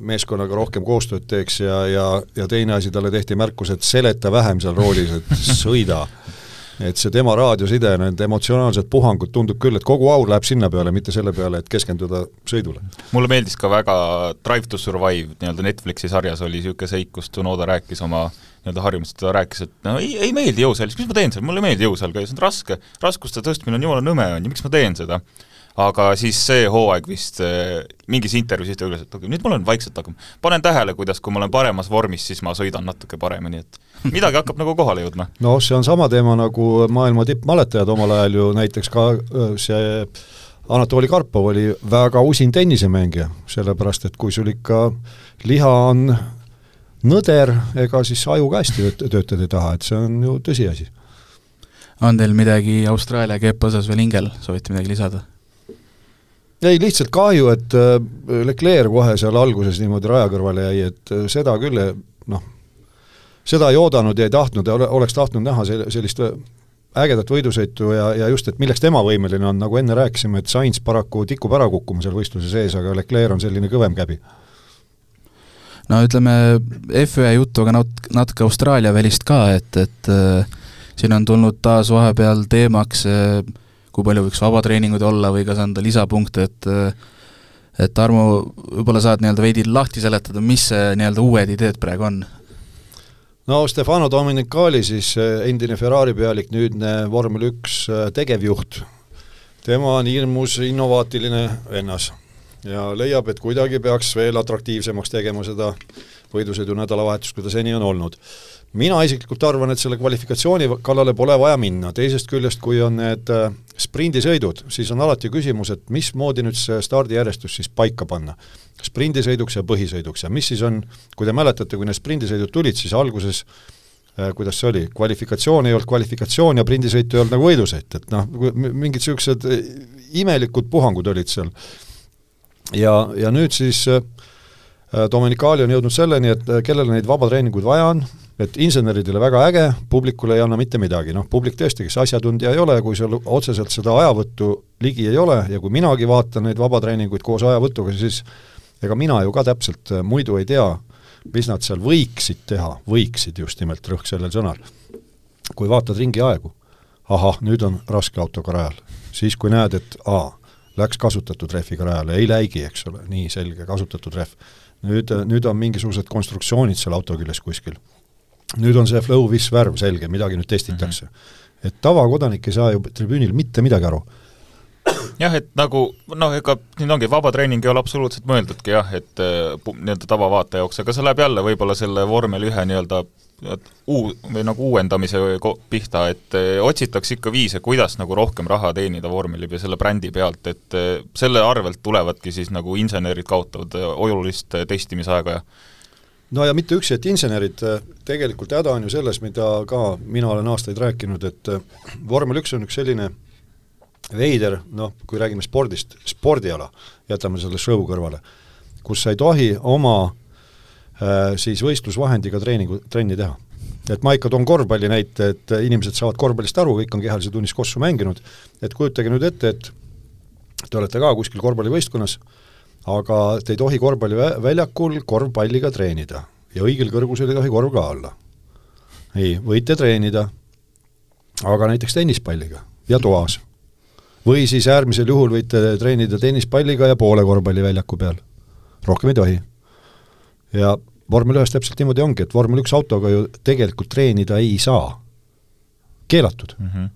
meeskonnaga rohkem koostööd teeks ja, ja, ja teine asi, talle tehti märkus, et seleta vähem seal roolis, et sõida. et see tema raadioside, need emotsionaalsed puhangud, tundub küll, et kogu aur läheb sinna peale, mitte selle peale, et keskenduda sõidule. mulle meeldis ka väga Drive to Survive, nii-öelda Netflixi sarjas oli niisugune seik, kus Tsunoda rääkis oma nii-öelda harjumust, ta rääkis, et no ei, ei meeldi jõusaal, mis ma teen seal, mulle ei meeldi jõusaal käia, see on raske, raskuste tõstmine on jumala nõme, on ju, miks ma teen seda aga siis see hooaeg vist äh, mingis intervjuus ta ütles, et okei, nüüd ma olen vaikselt hakkama, panen tähele, kuidas kui ma olen paremas vormis, siis ma sõidan natuke paremini, et midagi hakkab nagu kohale jõudma. no see on sama teema, nagu maailma tippmaletajad omal ajal ju näiteks ka see Anatoli Karpov oli väga usin tennisemängija, sellepärast et kui sul ikka liha on nõder, ega siis aju ka hästi töötada ei taha, et see on ju tõsiasi. on teil midagi Austraalia keepa osas veel hingel, soovite midagi lisada? Ei, lihtsalt kahju, et äh, Leclerc kohe seal alguses niimoodi raja kõrvale jäi, et äh, seda küll noh, seda ei oodanud ja ei tahtnud ja ole, oleks tahtnud näha sel-, sellist ägedat võidusõitu ja, ja just, et milleks tema võimeline on, nagu enne rääkisime, et Sainz paraku tikub ära kukkuma seal võistluse sees, aga Leclerc on selline kõvem käbi. No ütleme, F1 juttu, aga nat-, natuke Austraalia välist ka, et, et äh, siin on tulnud taas vahepeal teemaks äh, kui palju võiks vabatreeninguid olla või kas anda lisapunkte, et et Tarmo, võib-olla saad nii-öelda veidi lahti seletada, mis see nii-öelda uued ideed praegu on? no Stefano Domenicali siis endine Ferrari pealik, nüüdne vormel üks tegevjuht, tema on hirmus innovaatiline vennas ja leiab, et kuidagi peaks veel atraktiivsemaks tegema seda võidusõidu nädalavahetust, kui ta seni on olnud. Mina isiklikult arvan, et selle kvalifikatsiooni kallale pole vaja minna, teisest küljest, kui on need äh, sprindisõidud, siis on alati küsimus, et mismoodi nüüd see stardijärjestus siis paika panna. sprindisõiduks ja põhisõiduks. Ja mis siis on, kui te mäletate, kui need sprindisõidud tulid, siis alguses äh, kuidas see oli, kvalifikatsioon ei olnud kvalifikatsioon ja sprindisõit ei olnud nagu võidusõit, et noh, mingid niisugused äh, imelikud puhangud olid seal. Ja, ja nüüd siis Dominicali on jõudnud selleni, et kellele neid vabatreeninguid vaja on, et inseneridele väga äge, publikule ei anna mitte midagi, noh publik tõesti, kes asjatundja ei ole, kui seal otseselt seda ajavõttu ligi ei ole ja kui minagi vaatan neid vabatreeninguid koos ajavõtuga, siis ega mina ju ka täpselt äh, muidu ei tea, mis nad seal võiksid teha, võiksid just nimelt, rõhk sellel sõnal. kui vaatad ringi aegu, ahah, nüüd on raske autoga rajal, siis kui näed, et aa, läks kasutatud rehviga rajale, ei läigi, eks ole, nii selge, kasutatud rehv. nüüd, nüüd on mingisugused konstruktsioonid seal auto küljes kuskil. Nüüd on see flow vis värv selge, midagi nüüd testitakse mm. -hmm. et tavakodanik ei saa ju tribüünil mitte midagi aru jah, et nagu noh, ega siin ongi, vabatreening ei ole absoluutselt mõeldudki jah, et äh, nii-öelda tavavaataja jaoks, aga see läheb jälle võib-olla selle vormel ühe nii-öelda uu-, või nagu uuendamise pihta, et eh, otsitakse ikka viise, kuidas nagu rohkem raha teenida vormeli või selle brändi pealt, et eh, selle arvelt tulevadki siis nagu insenerid kaotavad olulist testimisaega ja no ja mitte üksi, et insenerid, tegelikult häda on ju selles, mida ka mina olen aastaid rääkinud, et vormel üks on üks selline veider, noh, kui räägime spordist, spordiala, jätame selle show kõrvale, kus sa ei tohi oma Äh, siis võistlusvahendiga treeningu, trenni teha. et ma ikka toon korvpalli näite, et inimesed saavad korvpallist aru, kõik on kehalise tunnis kossu mänginud, et kujutage nüüd ette, et te olete ka kuskil korvpallivõistkonnas, aga te ei tohi korvpalliväljakul korvpalliga treenida ja õigel kõrgusel ei tohi korv ka olla. ei, võite treenida, aga näiteks tennispalliga ja toas. või siis äärmisel juhul võite treenida tennispalliga ja poole korvpalliväljaku peal. rohkem ei tohi. ja vormel ühes täpselt niimoodi ongi, et vormel üks autoga ju tegelikult treenida ei saa. keelatud mm. -hmm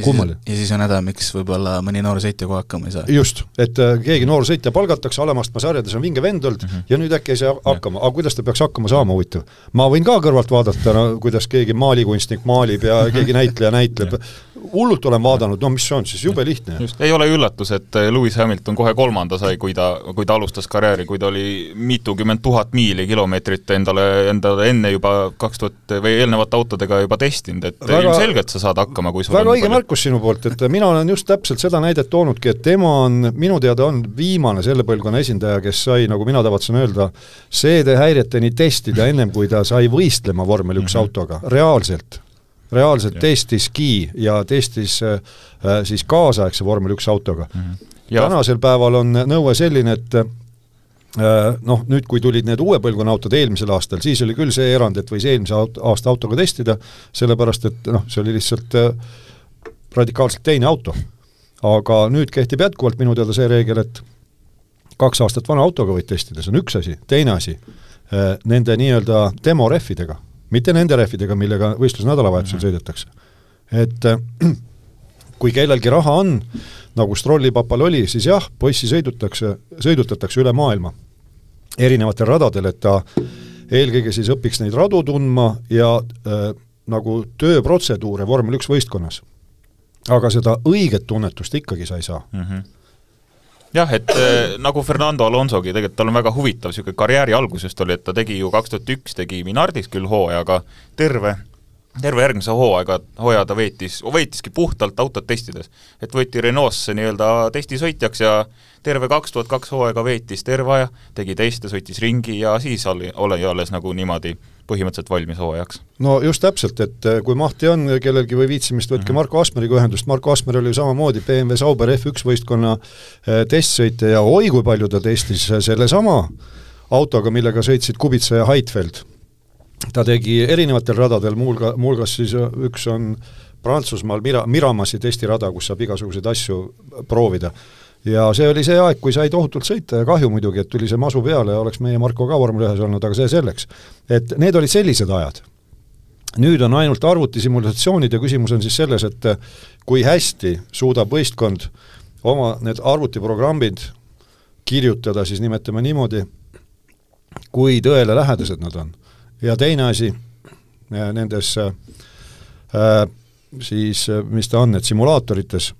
kummaline. ja siis on häda, miks võib-olla mõni noor sõitja kohe hakkama ei saa. just, et äh, keegi noor sõitja palgatakse, alamastme sarjades on vinge vend olnud mm -hmm. ja nüüd äkki ei saa hakkama, aga kuidas ta peaks hakkama saama, huvitav. ma võin ka kõrvalt vaadata, no kuidas keegi maalikunstnik maalib ja keegi näitleja näitleb hullult olen vaadanud, no mis see on siis, jube lihtne. ei ole üllatus, et eh, Lewis Hamilton kohe kolmanda sai, kui ta, kui ta alustas karjääri, kui ta oli mitukümmend tuhat miili kilomeetrit endale, endale enne juba kaks tuhat või eelnevate autodega juba testinud, et väga, ilmselgelt sa saad hakkama, kui sul väga õige märkus sinu poolt, et mina olen just täpselt seda näidet toonudki, et tema on, minu teada on viimane selle põlvkonna esindaja, kes sai, nagu mina tavatsen öelda, seedehäireteni testida ennem, kui ta sai võistlema vormel üks mm -hmm. autoga, reaalselt reaalselt ja. testiski ja testis äh, äh, siis kaasaegse vormel üks autoga mm. -hmm. tänasel päeval on nõue selline, et äh, noh, nüüd kui tulid need uue põlvkonna autod eelmisel aastal, siis oli küll see erand, et võis eelmise aut-, aasta autoga testida, sellepärast et noh, see oli lihtsalt äh, radikaalselt teine auto. aga nüüd kehtib jätkuvalt minu teada see reegel, et kaks aastat vana autoga võid testida, see on üks asi, teine asi äh,, nende nii-öelda demorehvidega mitte nende rehvidega, millega võistluse nädalavahetusel mm -hmm. sõidetakse. et äh, kui kellelgi raha on, nagu Strolli-papal oli, siis jah, poissi sõidutakse, sõidutatakse üle maailma erinevatel radadel, et ta eelkõige siis õpiks neid radu tundma ja äh, nagu tööprotseduure vormel üks võistkonnas. aga seda õiget tunnetust ikkagi sa ei saa mm. -hmm jah, et äh, nagu Fernando Alonsogi, tegelikult tal on väga huvitav niisugune karjääri algusest oli, et ta tegi ju kaks tuhat üks tegi Minardis küll hooaja, aga terve terve järgmise hooaega, hooaja ta veetis, veetiski puhtalt autot testides. et võeti Renault'sse nii-öelda testisõitjaks ja terve kaks tuhat kaks hooaega veetis terve aja, tegi teste, sõitis ringi ja siis oli, oli alles nagu niimoodi põhimõtteliselt valmis hooajaks. no just täpselt, et äh, kui mahti on kellelgi või viitsimist, võtke mhm. Marko Asmeriga ühendust, Marko Asmer oli ju samamoodi BMW Sauber F1 võistkonna äh, testsõitja ja oi kui palju ta testis sellesama autoga, millega sõitsid Kubica ja Heidfeld ta tegi erinevatel radadel, muuhulga, muuhulgas siis äh, üks on Prantsusmaal Mira, Miramassi testirada, kus saab igasuguseid asju proovida. ja see oli see aeg, kui sai tohutult sõita ja kahju muidugi, et tuli see masu peale ja oleks meie Marko ka vormel ühes olnud, aga see selleks. et need olid sellised ajad. nüüd on ainult arvutisimulatsioonid ja küsimus on siis selles, et äh, kui hästi suudab võistkond oma need arvutiprogrammid kirjutada siis nimetame niimoodi, kui tõele lähedased nad on ja teine asi, nendes äh, siis, mis ta on, et simulaatorites,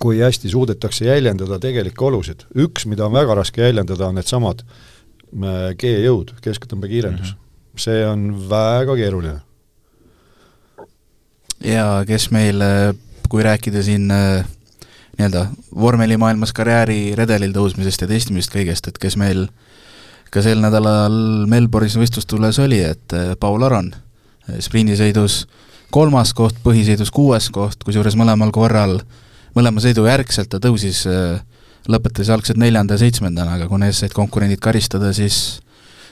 kui hästi suudetakse jäljendada tegelikke olusid. üks, mida on väga raske jäljendada, on needsamad äh, G-jõud, kesktõmbekiirendus mm. -hmm. see on väga keeruline. ja kes meil, äh, kui rääkida siin äh, nii-öelda vormelimaailmas karjääriredelil tõusmisest ja testimisest kõigest, et kes meil äh, ka sel nädalal Melbourne'is võistlustules oli, et äh, Paul Aron äh, sprindisõidus kolmas koht, põhisõidus kuues koht, kusjuures mõlemal korral, mõlema sõidu järgselt ta tõusis, äh, lõpetas algselt neljanda ja seitsmendana, aga kuna ees said konkurendid karistada, siis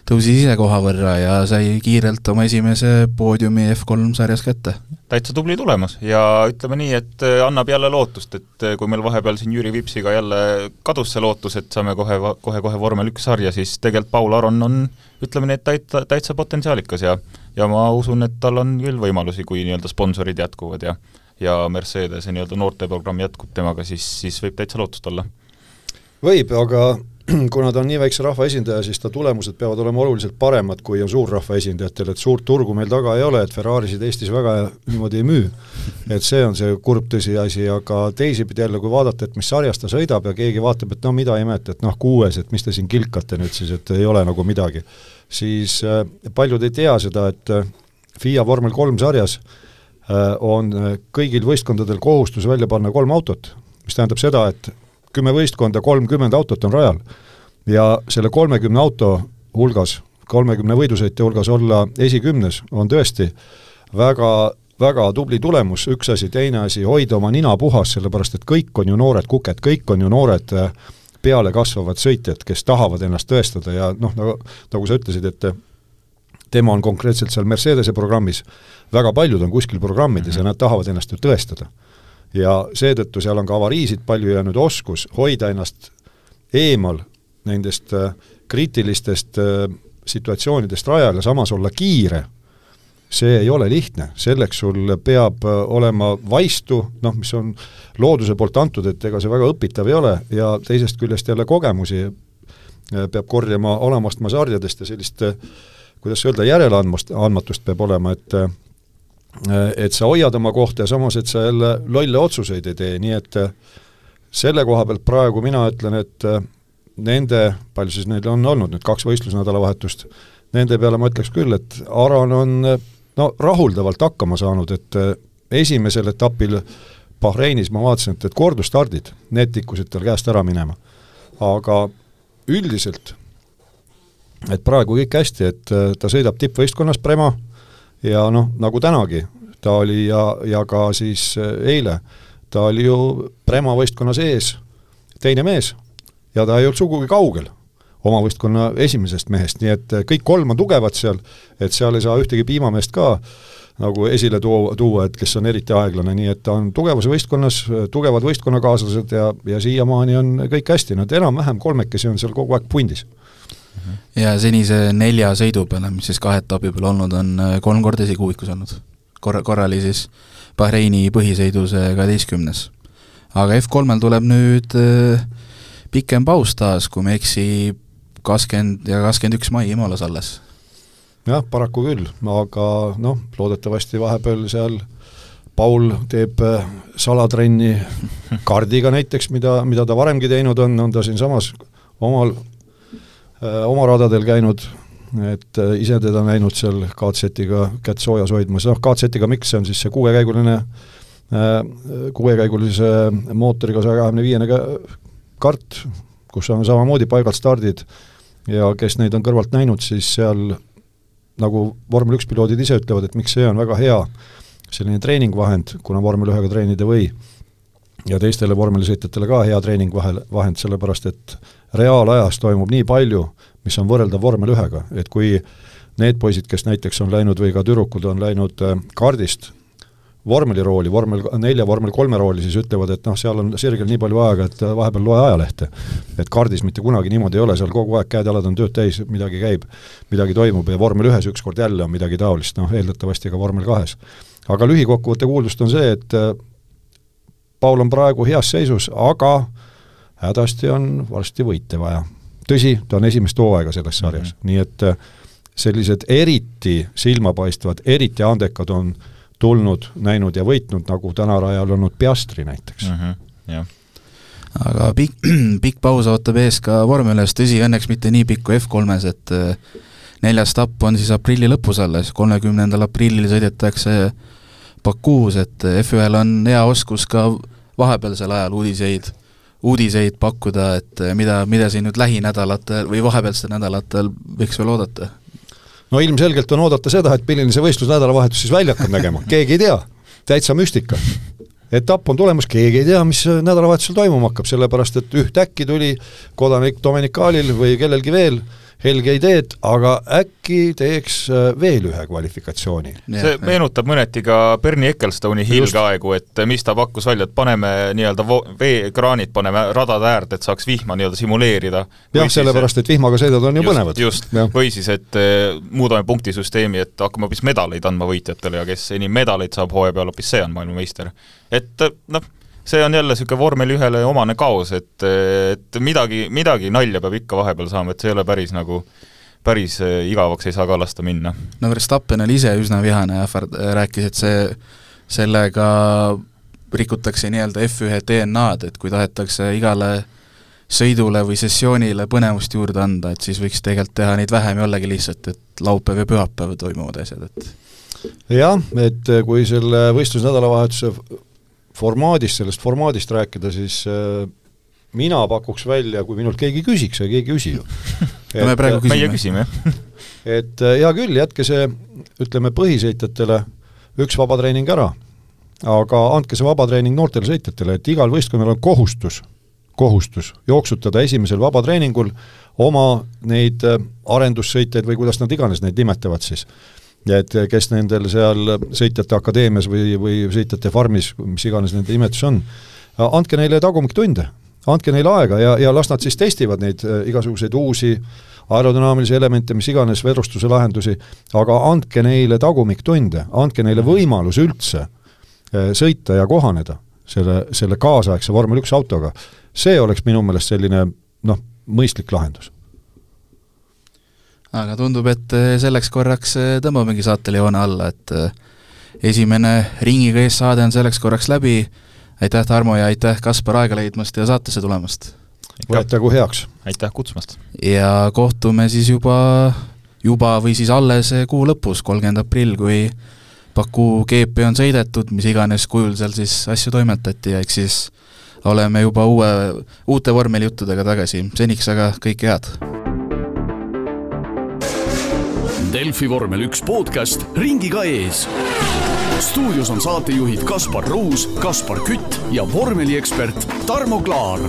tõusis ise koha võrra ja sai kiirelt oma esimese poodiumi F3 sarjas kätte. täitsa tubli tulemus ja ütleme nii, et äh, annab jälle lootust, et äh, kui meil vahepeal siin Jüri Vipsiga jälle kadus see lootus, et saame kohe, kohe-kohe vormel üks sarja, siis tegelikult Paul Aron on ütleme nii, et täitsa, täitsa potentsiaalikas ja ja ma usun, et tal on küll võimalusi, kui nii-öelda sponsorid jätkuvad ja ja Mercedese nii-öelda noorteprogramm jätkub temaga, siis, siis võib täitsa lootust olla. võib, aga kuna ta on nii väikse rahva esindaja, siis ta tulemused peavad olema oluliselt paremad, kui on suurrahva esindajatel, et suurt turgu meil taga ei ole, et Ferrarisid Eestis väga niimoodi ei müü. et see on see kurb tõsiasi, aga teisipidi jälle, kui vaadata, et mis sarjas ta sõidab ja keegi vaatab, et no mida imet, et noh, kuues, et mis te siin kilkate nüüd siis, et ei ole nagu midagi, siis äh, paljud ei tea seda, et äh, FIA vormel kolm sarjas äh, on äh, kõigil võistkondadel kohustus välja panna kolm autot, mis tähendab seda, et kümme võistkonda, kolmkümmend autot on rajal. ja selle kolmekümne auto hulgas, kolmekümne võidusõitja hulgas olla esikümnes on tõesti väga väga tubli tulemus, üks asi, teine asi, hoida oma nina puhas, sellepärast et kõik on ju noored kuked, kõik on ju noored äh, pealekasvavad sõitjad, kes tahavad ennast tõestada ja noh, nagu, nagu sa ütlesid, et tema on konkreetselt seal Mercedese programmis, väga paljud on kuskil programmides mm -hmm. ja nad tahavad ennast ju tõestada ja seetõttu seal on ka avariisid palju ja nüüd oskus hoida ennast eemal nendest äh, kriitilistest äh, situatsioonidest rajal ja samas olla kiire, see ei ole lihtne, selleks sul peab äh, olema vaistu, noh, mis on looduse poolt antud, et ega see väga õpitav ei ole, ja teisest küljest jälle kogemusi. Peab korjama alamastme sarjadest ja sellist kuidas öelda, järeleandmust, andmatust peab olema, et et sa hoiad oma kohta ja samas, et sa jälle lolle otsuseid ei tee, nii et äh, selle koha pealt praegu mina ütlen, et äh, nende, palju siis neil on olnud nüüd kaks võistlusnädalavahetust, nende peale ma ütleks küll, et Aron on äh, no rahuldavalt hakkama saanud, et esimesel etapil Bahreinis ma vaatasin, et, et kordustardid, need tikkusid tal käest ära minema. aga üldiselt, et praegu kõik hästi, et ta sõidab tippvõistkonnas Prema, ja noh, nagu tänagi, ta oli ja, ja ka siis äh, eile, ta oli ju Prema võistkonna sees teine mees ja ta ei olnud sugugi kaugel oma võistkonna esimesest mehest, nii et äh, kõik kolm on tugevad seal, et seal ei saa ühtegi piimameest ka nagu esile tuua, tuua, et kes on eriti aeglane, nii et ta on tugevas võistkonnas, tugevad võistkonnakaaslased ja, ja siiamaani on kõik hästi, nad enam-vähem kolmekesi on seal kogu aeg pundis ja senise nelja sõidu peale, mis siis kahe etapi peal olnud on, äh, kolm korda esikuuikus olnud. korra, korra oli siis Bahreini põhisõidus kaheteistkümnes. aga F3-l tuleb nüüd äh, pikem paus taas, kui ma ei eksi, kakskümmend ja kakskümmend üks mai Imolas alles. jah, paraku küll, aga noh, loodetavasti vahepeal seal Paul teeb äh, salatrenni kardiga näiteks, mida, mida ta varemgi teinud on, on ta siinsamas omal Äh, oma radadel käinud et äh, ise teda näinud seal katsetiga kätt soojas hoidmas, noh katsetiga miks, see on siis see kuuekäiguline äh, kuuekäigulise mootoriga saja kahekümne viiene kart, kus on samamoodi paigalt stardid. Ja kes neid on kõrvalt näinud, siis seal nagu vormel üks piloodid ise ütlevad, et miks see on väga hea selline treeningvahend, kuna vormel ühega treenida või, ja teistele vormelisõitjatele ka hea treeningvahel, vahend, sellepärast et reaalajas toimub nii palju, mis on võrreldav vormel ühega, et kui need poisid, kes näiteks on läinud või ka tüdrukud on läinud äh, kaardist vormelirooli, vormel nelja, vormel kolme rooli, siis ütlevad, et noh, seal on sirgel nii palju aega, et vahepeal loe ajalehte. et kaardis mitte kunagi niimoodi ei ole, seal kogu aeg käed-jalad on tööd täis, midagi käib, midagi toimub ja vormel ühes ükskord jälle on midagi taolist, noh eeldatavasti ka vormel kahes. aga lühikokkuvõtte kuuldust on see, et äh, Paul on praegu heas seisus, aga hädasti on varsti võite vaja. tõsi, ta on esimest hooaega selles sarjas mm, -hmm. nii et äh, sellised eriti silmapaistvad, eriti andekad on tulnud, näinud ja võitnud, nagu tänarajal olnud Piastri näiteks mm. -hmm. jah aga pikk, pikk paus ootab ees ka vormel ühes, tõsi, õnneks mitte nii pikk kui F3-s, et äh, neljas etapp on siis aprilli lõpus alles, kolmekümnendal aprillil sõidetakse Bakuus, et F1-l on hea oskus ka vahepealsel ajal uudiseid uudiseid pakkuda, et mida, mida siin nüüd lähinädalatel või vahepealsetel nädalatel võiks veel oodata? no ilmselgelt on oodata seda, et milline see võistlus nädalavahetus siis välja hakkab nägema, keegi ei tea, täitsa müstika. etapp on tulemas, keegi ei tea, mis nädalavahetusel toimuma hakkab, sellepärast et ühtäkki tuli kodanik Dominikaalil või kellelgi veel helge ideed, aga äkki teeks äh, veel ühe kvalifikatsiooni. see meenutab mõneti ka Bernie Ecclestoni hiilgeaegu, et mis ta pakkus välja, et paneme nii-öelda veekraanid paneme radade äärde, et saaks vihma nii-öelda simuleerida. jah, sellepärast, et vihmaga sõidad on ju just, põnevad. just, või siis, et eh, muudame punktisüsteemi, et hakkame hoopis medaleid andma võitjatele ja kes enim medaleid saab hooaja peal, hoopis see on maailmameister. et noh, see on jälle niisugune vormel ühele omane kaos, et, et midagi, midagi nalja peab ikka vahepeal saama, et see ei ole päris nagu päris eh, igavaks ei saa ka lasta minna. no Verstappen oli ise üsna vihane ja ähvard-, rääkis, et see, sellega rikutakse nii-öelda F1 DNA-d, et kui tahetakse igale sõidule või sessioonile põnevust juurde anda, et siis võiks tegelikult teha neid vähem jällegi lihtsalt, et laupäev ja pühapäev toimuvad asjad, et jah, et kui selle võistlusnädalavahetuse formaadist, sellest formaadist rääkida, siis äh, mina pakuks välja, kui minult keegi küsiks ja keegi ei küsi ju. no me praegu küsime. meie küsime, jah. et äh, hea küll, jätke see, ütleme, põhisõitjatele üks vabatreening ära, aga andke see vabatreening noortele sõitjatele, et igal võistkonnal on kohustus, kohustus jooksutada esimesel vabatreeningul oma neid äh, arendussõitjaid või kuidas nad iganes neid nimetavad siis ja et kes nendel seal sõitjate akadeemias või, või sõitjate farmis, mis iganes nende nimetus on, andke neile tagumiktunde, andke neile aega ja, ja las nad siis testivad neid äh, igasuguseid uusi aerodünaamilisi elemente, mis iganes vedrustuse lahendusi, aga andke neile tagumiktunde, andke neile võimalus üldse äh, sõita ja kohaneda selle, selle kaasaegse vormel üks autoga. see oleks minu meelest selline noh, mõistlik lahendus aga tundub, et eh, selleks korraks eh, tõmbamegi saatele joone alla, et eh, esimene ringiga ees saade on selleks korraks läbi, aitäh, Tarmo, ja aitäh, Kaspar, aega leidmast ja saatesse tulemast! võetagu heaks! aitäh kutsumast! ja kohtume siis juba, juba või siis alles kuu lõpus, kolmkümmend aprill, kui Baku GP on sõidetud, mis iganes kujul seal siis asju toimetati ja eks siis oleme juba uue, uute vormelijuttudega tagasi, seniks aga kõike head! Delfi vormel üks podcast ringiga ees. stuudios on saatejuhid Kaspar Ruus, Kaspar Kütt ja vormeliekspert Tarmo Klaar